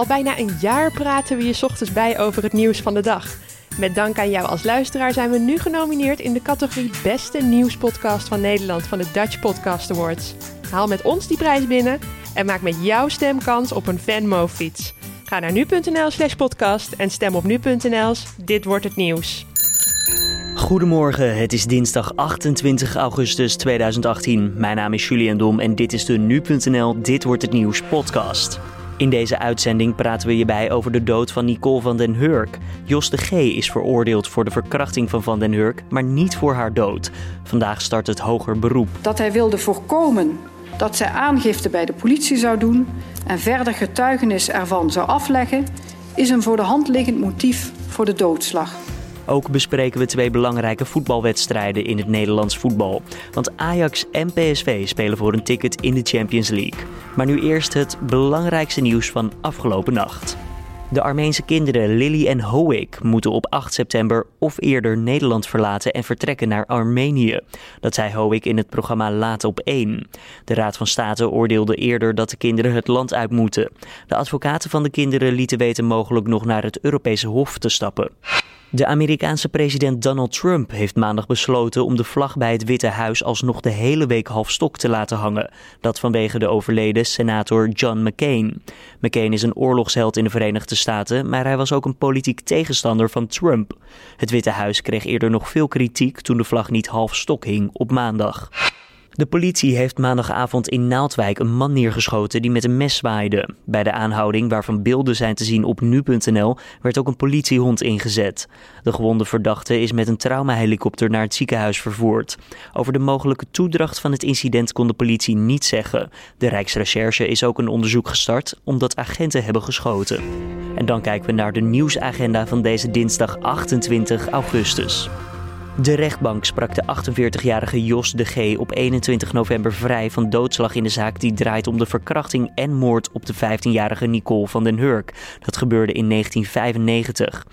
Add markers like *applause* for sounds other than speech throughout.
Al bijna een jaar praten we je ochtends bij over het nieuws van de dag. Met dank aan jou als luisteraar zijn we nu genomineerd in de categorie Beste Nieuwspodcast van Nederland van de Dutch Podcast Awards. Haal met ons die prijs binnen en maak met jouw stem kans op een Venmo-fiets. Ga naar nu.nl slash podcast en stem op nu.nl's Dit Wordt Het Nieuws. Goedemorgen, het is dinsdag 28 augustus 2018. Mijn naam is Julian Dom en dit is de Nu.nl Dit Wordt Het Nieuws podcast. In deze uitzending praten we je bij over de dood van Nicole van den Hurk. Jos de G is veroordeeld voor de verkrachting van Van den Hurk, maar niet voor haar dood. Vandaag start het hoger beroep. Dat hij wilde voorkomen dat zij aangifte bij de politie zou doen en verder getuigenis ervan zou afleggen, is een voor de hand liggend motief voor de doodslag. Ook bespreken we twee belangrijke voetbalwedstrijden in het Nederlands voetbal. Want Ajax en PSV spelen voor een ticket in de Champions League. Maar nu eerst het belangrijkste nieuws van afgelopen nacht. De Armeense kinderen Lily en Hoek moeten op 8 september of eerder Nederland verlaten en vertrekken naar Armenië. Dat zei Hoek in het programma Laat op 1. De Raad van State oordeelde eerder dat de kinderen het land uit moeten. De advocaten van de kinderen lieten weten mogelijk nog naar het Europese Hof te stappen. De Amerikaanse president Donald Trump heeft maandag besloten om de vlag bij het Witte Huis alsnog de hele week half stok te laten hangen. Dat vanwege de overleden senator John McCain. McCain is een oorlogsheld in de Verenigde Staten, maar hij was ook een politiek tegenstander van Trump. Het Witte Huis kreeg eerder nog veel kritiek toen de vlag niet half stok hing op maandag. De politie heeft maandagavond in Naaldwijk een man neergeschoten die met een mes zwaaide. Bij de aanhouding, waarvan beelden zijn te zien op nu.nl, werd ook een politiehond ingezet. De gewonde verdachte is met een traumahelikopter naar het ziekenhuis vervoerd. Over de mogelijke toedracht van het incident kon de politie niet zeggen. De Rijksrecherche is ook een onderzoek gestart omdat agenten hebben geschoten. En dan kijken we naar de nieuwsagenda van deze dinsdag 28 augustus. De rechtbank sprak de 48-jarige Jos de G op 21 november vrij van doodslag in de zaak die draait om de verkrachting en moord op de 15-jarige Nicole van den Hurk. Dat gebeurde in 1995.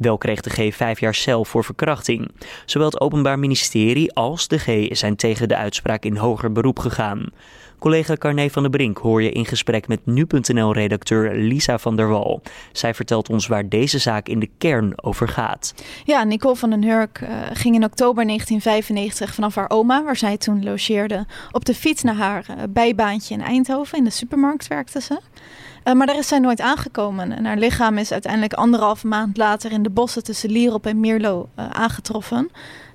Wel kreeg de G vijf jaar cel voor verkrachting. Zowel het Openbaar Ministerie als de G zijn tegen de uitspraak in hoger beroep gegaan. Collega Carne van der Brink hoor je in gesprek met nu.nl-redacteur Lisa van der Wal. Zij vertelt ons waar deze zaak in de kern over gaat. Ja, Nicole van den Hurk uh, ging in oktober 1995 vanaf haar oma, waar zij toen logeerde, op de fiets naar haar uh, bijbaantje in Eindhoven. In de supermarkt werkte ze. Uh, maar daar is zij nooit aangekomen. En haar lichaam is uiteindelijk anderhalve maand later in de bossen tussen Lierop en Mierlo uh, aangetroffen.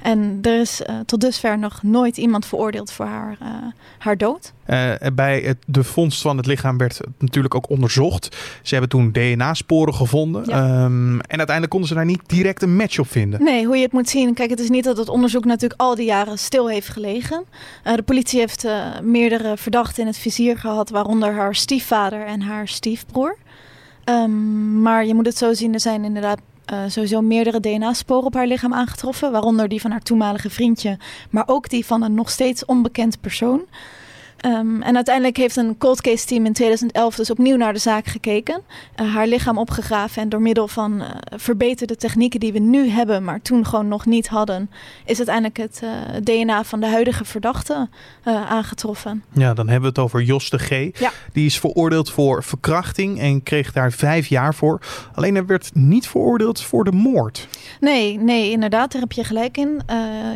En er is uh, tot dusver nog nooit iemand veroordeeld voor haar, haar dood. bij het, de vondst van het lichaam werd natuurlijk ook onderzocht. Ze hebben toen DNA-sporen gevonden. Ja. Um, en uiteindelijk konden ze daar niet direct een match op vinden. Nee, hoe je het moet zien. Kijk, het is niet dat het onderzoek natuurlijk al die jaren stil heeft gelegen. de politie heeft meerdere verdachten in het vizier gehad, waaronder haar stiefvader en haar stiefbroer. Um, maar je moet het zo zien, er zijn inderdaad uh, sowieso meerdere DNA-sporen op haar lichaam aangetroffen. Waaronder die van haar toenmalige vriendje, maar ook die van een nog steeds onbekend persoon. Um, en uiteindelijk heeft een cold case team in 2011 dus opnieuw naar de zaak gekeken. Uh, haar lichaam opgegraven en door middel van uh, verbeterde technieken die we nu hebben, maar toen gewoon nog niet hadden, is uiteindelijk het uh, DNA van de huidige verdachte aangetroffen. Ja, dan hebben we het over Jos de G. Ja. Die is veroordeeld voor verkrachting en kreeg daar vijf jaar voor. Alleen hij werd niet veroordeeld voor de moord. Nee, nee, inderdaad, daar heb je gelijk in.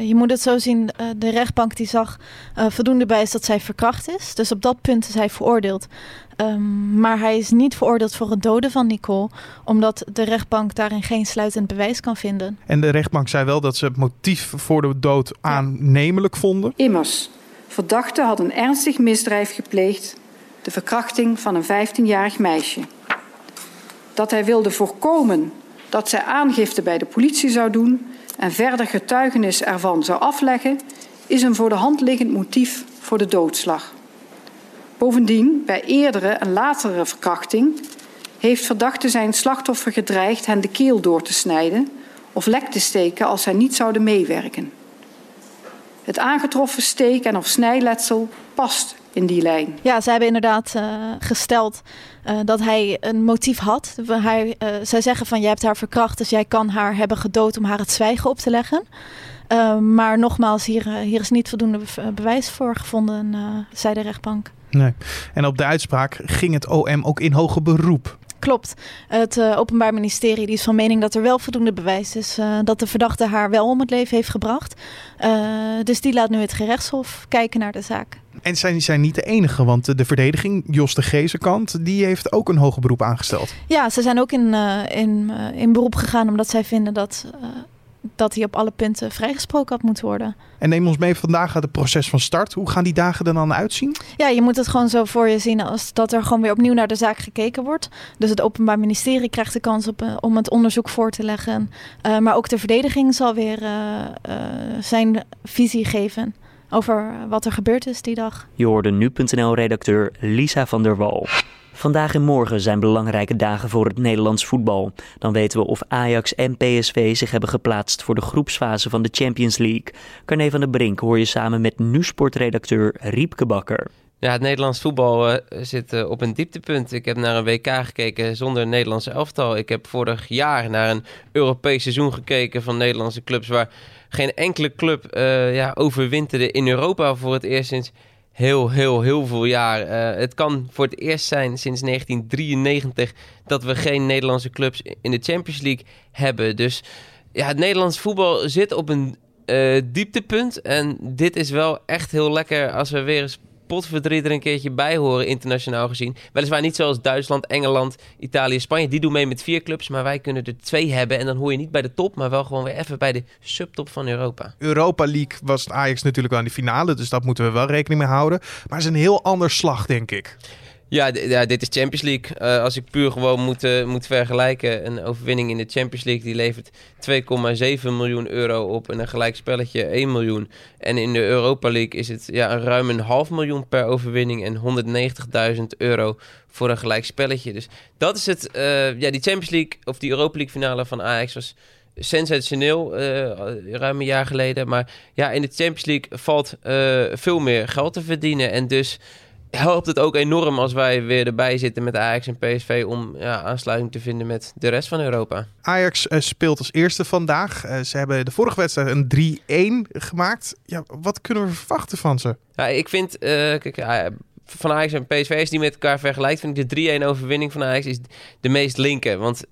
je moet het zo zien, de rechtbank die zag voldoende bij is dat zij verkracht is. Dus op dat punt is hij veroordeeld. Um, maar hij is niet veroordeeld voor het doden van Nicole, omdat de rechtbank daarin geen sluitend bewijs kan vinden. En de rechtbank zei wel dat ze het motief voor de dood aannemelijk vonden. Immers, verdachte had een ernstig misdrijf gepleegd, de verkrachting van een 15-jarig meisje. Dat hij wilde voorkomen dat zij aangifte bij de politie zou doen en verder getuigenis ervan zou afleggen, is een voor de hand liggend motief voor de doodslag. Bovendien, bij eerdere en latere verkrachting heeft verdachte zijn slachtoffer gedreigd hen de keel door te snijden of lek te steken als zij niet zouden meewerken. Het aangetroffen steek- en of snijletsel past in die lijn. Ja, zij hebben inderdaad uh, gesteld uh, dat hij een motief had. Hij, uh, zij zeggen van, jij hebt haar verkracht, dus jij kan haar hebben gedood om haar het zwijgen op te leggen. Uh, maar nogmaals, hier, hier is niet voldoende bewijs voor gevonden, uh, zei de rechtbank. Nee. En op de uitspraak ging het OM ook in hoger beroep. Klopt. Het uh, Openbaar Ministerie die is van mening dat er wel voldoende bewijs is uh, dat de verdachte haar wel om het leven heeft gebracht. Uh, dus die laat nu het gerechtshof kijken naar de zaak. En zij zijn niet de enige, want de verdediging, Jos de Gezenkant, die heeft ook een hoger beroep aangesteld. Ja, ze zijn ook in, in, in beroep gegaan omdat zij vinden dat dat hij op alle punten vrijgesproken had moeten worden. En neem ons mee, vandaag gaat het proces van start. Hoe gaan die dagen er dan uitzien? Ja, je moet het gewoon zo voor je zien als dat er gewoon weer opnieuw naar de zaak gekeken wordt. Dus het Openbaar Ministerie krijgt de kans op, uh, om het onderzoek voor te leggen. Uh, maar ook de verdediging zal weer uh, zijn visie geven over wat er gebeurd is die dag. Je hoorde nu.nl-redacteur Lisa van der Wal. Vandaag en morgen zijn belangrijke dagen voor het Nederlands voetbal. Dan weten we of Ajax en PSV zich hebben geplaatst voor de groepsfase van de Champions League. Carne van der Brink hoor je samen met nu-sportredacteur Riepke Bakker. Ja, het Nederlands voetbal uh, zit uh, op een dieptepunt. Ik heb naar een WK gekeken zonder Nederlandse elftal. Ik heb vorig jaar naar een Europees seizoen gekeken van Nederlandse clubs... waar geen enkele club uh, ja, overwinterde in Europa voor het eerst sinds heel, heel, heel veel jaar. Uh, het kan voor het eerst zijn sinds 1993 dat we geen Nederlandse clubs in de Champions League hebben. Dus ja, het Nederlands voetbal zit op een uh, dieptepunt. En dit is wel echt heel lekker als we weer eens potverdriet er een keertje bij horen, internationaal gezien. Weliswaar niet zoals Duitsland, Engeland, Italië, Spanje. Die doen mee met vier clubs, maar wij kunnen er twee hebben. En dan hoor je niet bij de top, maar wel gewoon weer even bij de subtop van Europa. Europa League was Ajax natuurlijk wel in de finale, dus dat moeten we wel rekening mee houden. Maar het is een heel ander slag, denk ik. Ja, ja, dit is Champions League. Uh, als ik puur gewoon moet, uh, moet vergelijken, een overwinning in de Champions League die levert 2,7 miljoen euro op en een gelijk spelletje 1 miljoen. En in de Europa League is het ja, ruim een half miljoen per overwinning en 190.000 euro voor een gelijk spelletje. Dus dat is het. Uh, ja, die Champions League of die Europa League finale van Ajax was sensationeel, ruim een jaar geleden. Maar ja, in de Champions League valt veel meer geld te verdienen en dus helpt het ook enorm als wij weer erbij zitten met Ajax en PSV om ja, aansluiting te vinden met de rest van Europa. Ajax uh, speelt als eerste vandaag. Uh, ze hebben de vorige wedstrijd een 3-1 gemaakt. Ja, wat kunnen we verwachten van ze? Ja, ik vind, uh, kijk, van Ajax en PSV, als die met elkaar vergelijkt, vind ik de 3-1 overwinning van Ajax is de meest linker. Want 2-0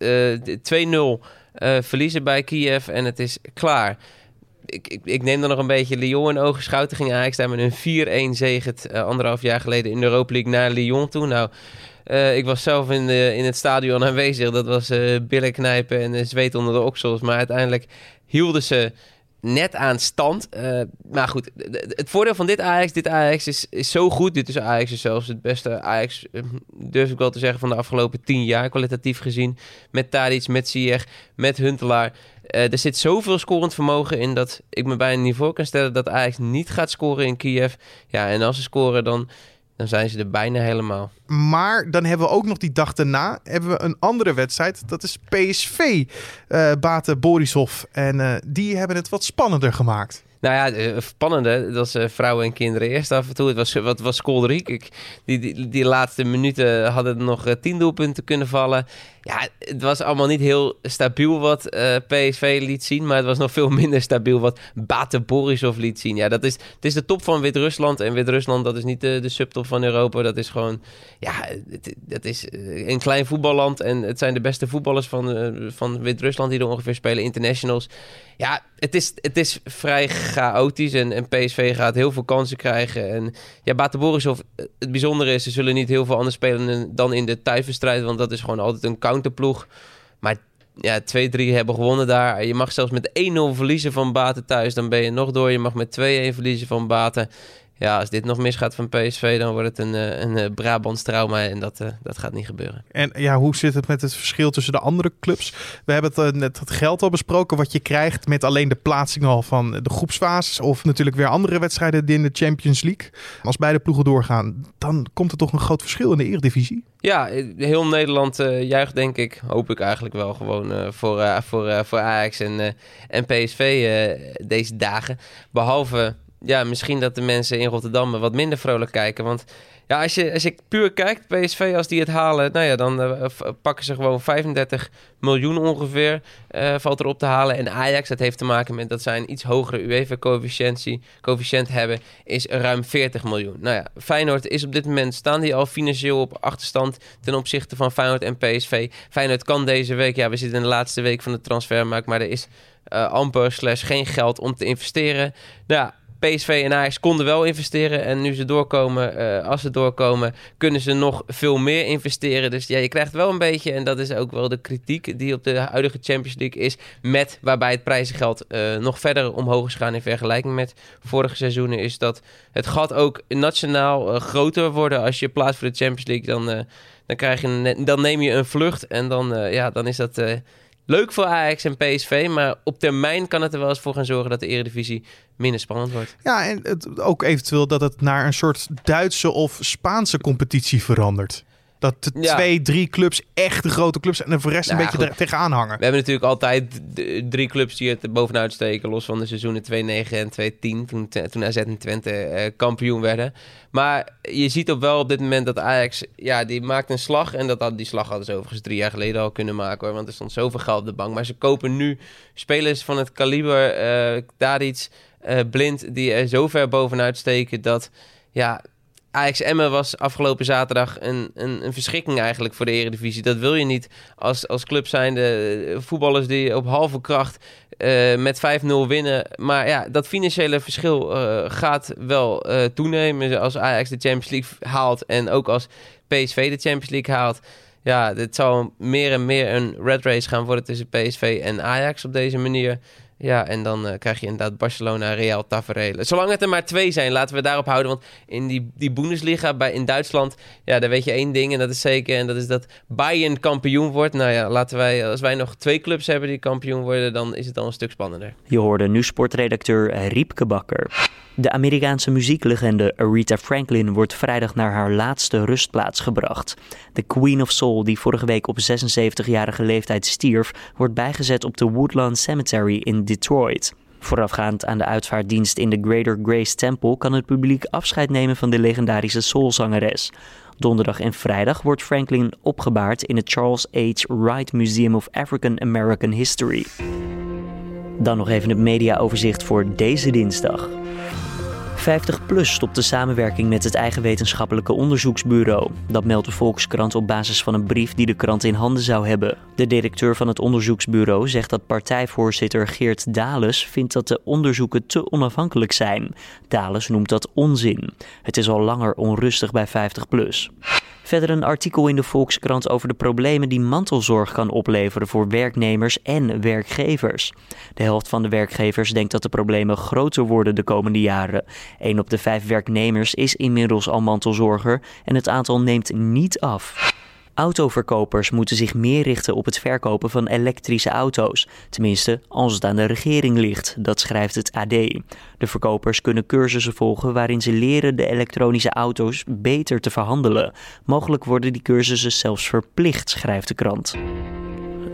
verliezen bij Kiev en het is klaar ik, ik, ik, neem dan nog een beetje Lyon in ogen Toen ging Ajax daar met een 4-1 zege uh, anderhalf jaar geleden in de Europa League naar Lyon toe. Nou, uh, ik was zelf in, de, in het stadion aanwezig. Dat was uh, billen knijpen en zweet onder de oksels. Maar uiteindelijk hielden ze net aan stand. Maar goed, het voordeel van dit Ajax, dit Ajax is, is zo goed. Dit is Ajax is zelfs het beste Ajax, durf ik wel te zeggen, van de afgelopen tien jaar, kwalitatief gezien. Met Tadic, met Ziyech, met Huntelaar. Uh, er zit zoveel scorend vermogen in dat ik me bij een niveau kan stellen dat Ajax niet gaat scoren in Kiev. Ja, en als ze scoren, dan, dan zijn ze er bijna helemaal. Maar dan hebben we ook nog die dag daarna hebben we een andere wedstrijd. Dat is PSV, uh, eh, Bate Borisov. En uh, die hebben het wat spannender gemaakt. Nou ja, spannende, dat is vrouwen en kinderen eerst af en toe. Het was, wat was kolderiek. Die, die, die laatste minuten hadden nog tien doelpunten kunnen vallen ja, het was allemaal niet heel stabiel wat eh, PSV liet zien. Maar het was nog veel *laughs* minder stabiel wat Bate Borisov liet zien. Ja, dat is, het is de top van Wit-Rusland. En Wit-Rusland, dat is niet de, subtop van Europa. Dat is gewoon, ja, dat is eh, een klein voetballand. En het zijn de beste voetballers van, uh, van Wit-Rusland die er ongeveer spelen. Internationals. Ja, het is, het is vrij chaotisch. En, en PSV gaat heel veel kansen krijgen. En ja, Bate Borisov, het bijzondere is, ze zullen niet heel veel anders spelen dan in de thuiswedstrijd. Want dat is gewoon altijd een counter counterploeg. Maar ja, 2-3 hebben gewonnen daar. Je mag zelfs met 1-0 verliezen van Baten thuis. Dan ben je nog door. Je mag met 2-1 verliezen van Baten ja, als dit nog misgaat van PSV, dan wordt het een, eh, een, een Brabants trauma en dat, uh, dat gaat niet gebeuren. En ja, hoe zit het met het verschil tussen de andere clubs? We hebben het, uh, net het geld al besproken, wat je krijgt met alleen de plaatsing al van de groepsfases of natuurlijk weer andere wedstrijden in de Champions League. Als beide ploegen doorgaan, dan komt er toch een groot verschil in de Eredivisie? Ja, heel Nederland juicht denk ik, hoop ik eigenlijk wel gewoon voor, voor, voor Ajax en, en PSV deze dagen. Behalve ja, misschien dat de mensen in Rotterdam wat minder vrolijk kijken. Want Ja, als je, als je puur kijkt, PSV, als die het halen, nou ja, dan uh, pakken ze gewoon 35 miljoen ongeveer, uh, valt erop te halen. En Ajax, dat heeft te maken met dat zij een iets hogere UEFA-coëfficiënt hebben, is ruim 40 miljoen. Nou ja, Feyenoord is op dit moment, staan die al financieel op achterstand ten opzichte van Feyenoord en PSV. Feyenoord kan deze week, ja, we zitten in de laatste week van de transfermarkt, maar er is uh, amper slash geen geld om te investeren. Nou ja, PSV en Ajax konden wel investeren. En nu ze doorkomen, uh, als ze doorkomen, kunnen ze nog veel meer investeren. Dus ja, je krijgt wel een beetje, en dat is ook wel de kritiek die op de huidige Champions League is, met waarbij het prijzengeld uh, nog verder omhoog is gaan in vergelijking met vorige seizoenen, is dat het gat ook nationaal uh, groter wordt. Als je plaatst voor de Champions League, dan, dan, krijg je dan neem je een vlucht en dan, ja, dan is dat leuk voor Ajax en PSV. Maar op termijn kan het er wel eens voor gaan zorgen dat de Eredivisie minder spannend wordt. Ja, en het, ook eventueel dat het naar een soort Duitse of Spaanse competitie verandert. Dat de twee, drie clubs echt de grote clubs en de rest een beetje tegenaan hangen. We hebben natuurlijk altijd drie clubs die het bovenuit steken. Los van de seizoenen 2-9 en 2-10. Toen, toen AZ en Twente eh, kampioen werden. Maar je ziet op wel op dit moment dat Ajax... Ja, die maakt een slag. En dat, die slag hadden ze overigens drie jaar geleden al kunnen maken. Hoor, want er stond zoveel geld op de bank. Maar ze kopen nu spelers van het kaliber... Uh, daar iets uh, blind die er zo ver bovenuit steken dat... Ja, Ajax Emmen was afgelopen zaterdag een, een, een, verschrikking eigenlijk voor de Eredivisie. Dat wil je niet als, als club zijn. De eh, voetballers die op halve kracht uh, met 5-0 winnen. Maar ja, dat financiële verschil uh, gaat wel toenemen. Als Ajax de Champions League haalt en ook als PSV de Champions League haalt. Ja, dit zal meer en meer een red race gaan worden tussen PSV en Ajax op deze manier. Ja, en dan uh, krijg je inderdaad Barcelona, Real, Tafereel. Zolang het er maar twee zijn, laten we daarop houden. Want in die, die Bundesliga bij, in Duitsland, ja, daar weet je één ding en dat is zeker. En dat is dat Bayern kampioen wordt. Nou ja, laten wij, als wij nog twee clubs hebben die kampioen worden, dan is het al een stuk spannender. Je hoorde nu sportredacteur Riepke Bakker. De Amerikaanse muzieklegende Aretha Franklin wordt vrijdag naar haar laatste rustplaats gebracht. De Queen of Soul, die vorige week op 76-jarige leeftijd stierf, wordt bijgezet op de Woodlawn Cemetery in Detroit. Voorafgaand aan de uitvaartdienst in de Greater Grace Temple kan het publiek afscheid nemen van de legendarische soulzangeres. Donderdag en vrijdag wordt Franklin opgebaard in het Charles H. Wright Museum of African American History. Dan nog even het mediaoverzicht voor deze dinsdag. 50PLUS stopt de samenwerking met het eigen wetenschappelijke onderzoeksbureau. Dat meldt de Volkskrant op basis van een brief die de krant in handen zou hebben. De directeur van het onderzoeksbureau zegt dat partijvoorzitter Geert Dales vindt dat de onderzoeken te onafhankelijk zijn. Dales noemt dat onzin. Het is al langer onrustig bij 50PLUS. Verder een artikel in de Volkskrant over de problemen die mantelzorg kan opleveren voor werknemers en werkgevers. De helft van de werkgevers denkt dat de problemen groter worden de komende jaren. Een op de vijf werknemers is inmiddels al mantelzorger en het aantal neemt niet af. Autoverkopers moeten zich meer richten op het verkopen van elektrische auto's. Tenminste, als het aan de regering ligt, dat schrijft het AD. De verkopers kunnen cursussen volgen waarin ze leren de elektronische auto's beter te verhandelen. Mogelijk worden die cursussen zelfs verplicht, schrijft de krant.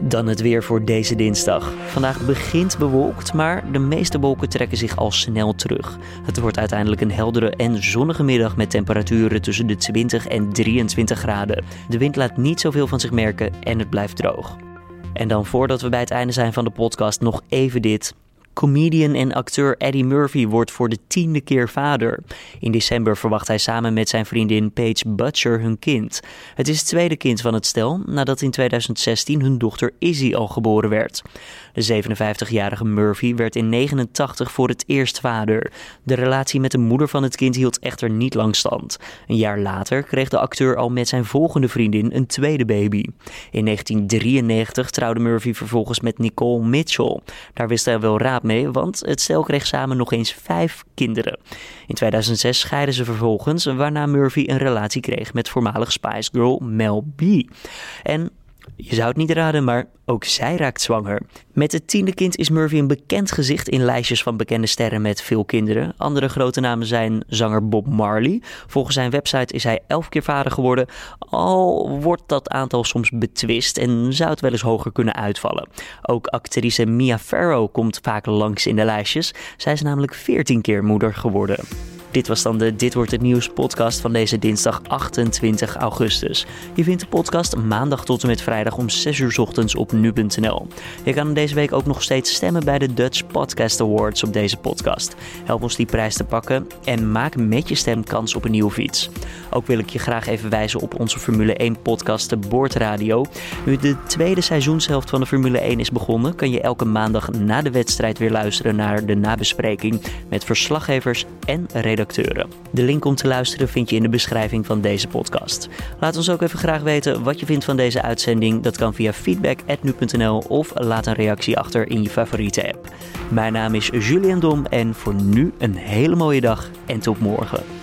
Dan het weer voor deze dinsdag. Vandaag begint bewolkt, maar de meeste wolken trekken zich al snel terug. Het wordt uiteindelijk een heldere en zonnige middag met temperaturen tussen de 20 en 23 graden. De wind laat niet zoveel van zich merken en het blijft droog. En dan voordat we bij het einde zijn van de podcast nog even dit. Comedian en acteur Eddie Murphy wordt voor de tiende keer vader. In december verwacht hij samen met zijn vriendin Paige Butcher hun kind. Het is het tweede kind van het stel nadat in 2016 hun dochter Izzy al geboren werd. De 57-jarige Murphy werd in 89 voor het eerst vader. De relatie met de moeder van het kind hield echter niet lang stand. Een jaar later kreeg de acteur al met zijn volgende vriendin een tweede baby. In 1993 trouwde Murphy vervolgens met Nicole Mitchell. Daar wist hij wel raad mee, want het stel kreeg samen nog eens vijf kinderen. In 2006 scheiden ze vervolgens, waarna Murphy een relatie kreeg met voormalig Spice Girl Mel B. En je zou het niet raden, maar ook zij raakt zwanger. Met het tiende kind is Murphy een bekend gezicht in lijstjes van bekende sterren met veel kinderen. Andere grote namen zijn zanger Bob Marley. Volgens zijn website is hij elf keer vader geworden. Al wordt dat aantal soms betwist en zou het wel eens hoger kunnen uitvallen. Ook actrice Mia Farrow komt vaak langs in de lijstjes. Zij is namelijk veertien keer moeder geworden. Dit was dan de Dit wordt het nieuws podcast van deze dinsdag 28 augustus. Je vindt de podcast maandag tot en met vrijdag om 6 uur ochtends op nu.nl. Je kan deze week ook nog steeds stemmen bij de Dutch Podcast Awards op deze podcast. Help ons die prijs te pakken en maak met je stem kans op een nieuwe fiets. Ook wil ik je graag even wijzen op onze Formule 1 podcast de Boordradio. Nu de tweede seizoenshelft van de Formule 1 is begonnen, kan je elke maandag na de wedstrijd weer luisteren naar de nabespreking met verslaggevers en De link om te luisteren vind je in de beschrijving van deze podcast. Laat ons ook even graag weten wat je vindt van deze uitzending. Dat kan via feedback.nu.nl of laat een reactie achter in je favoriete app. Mijn naam is Julian Dom en voor nu een hele mooie dag en tot morgen.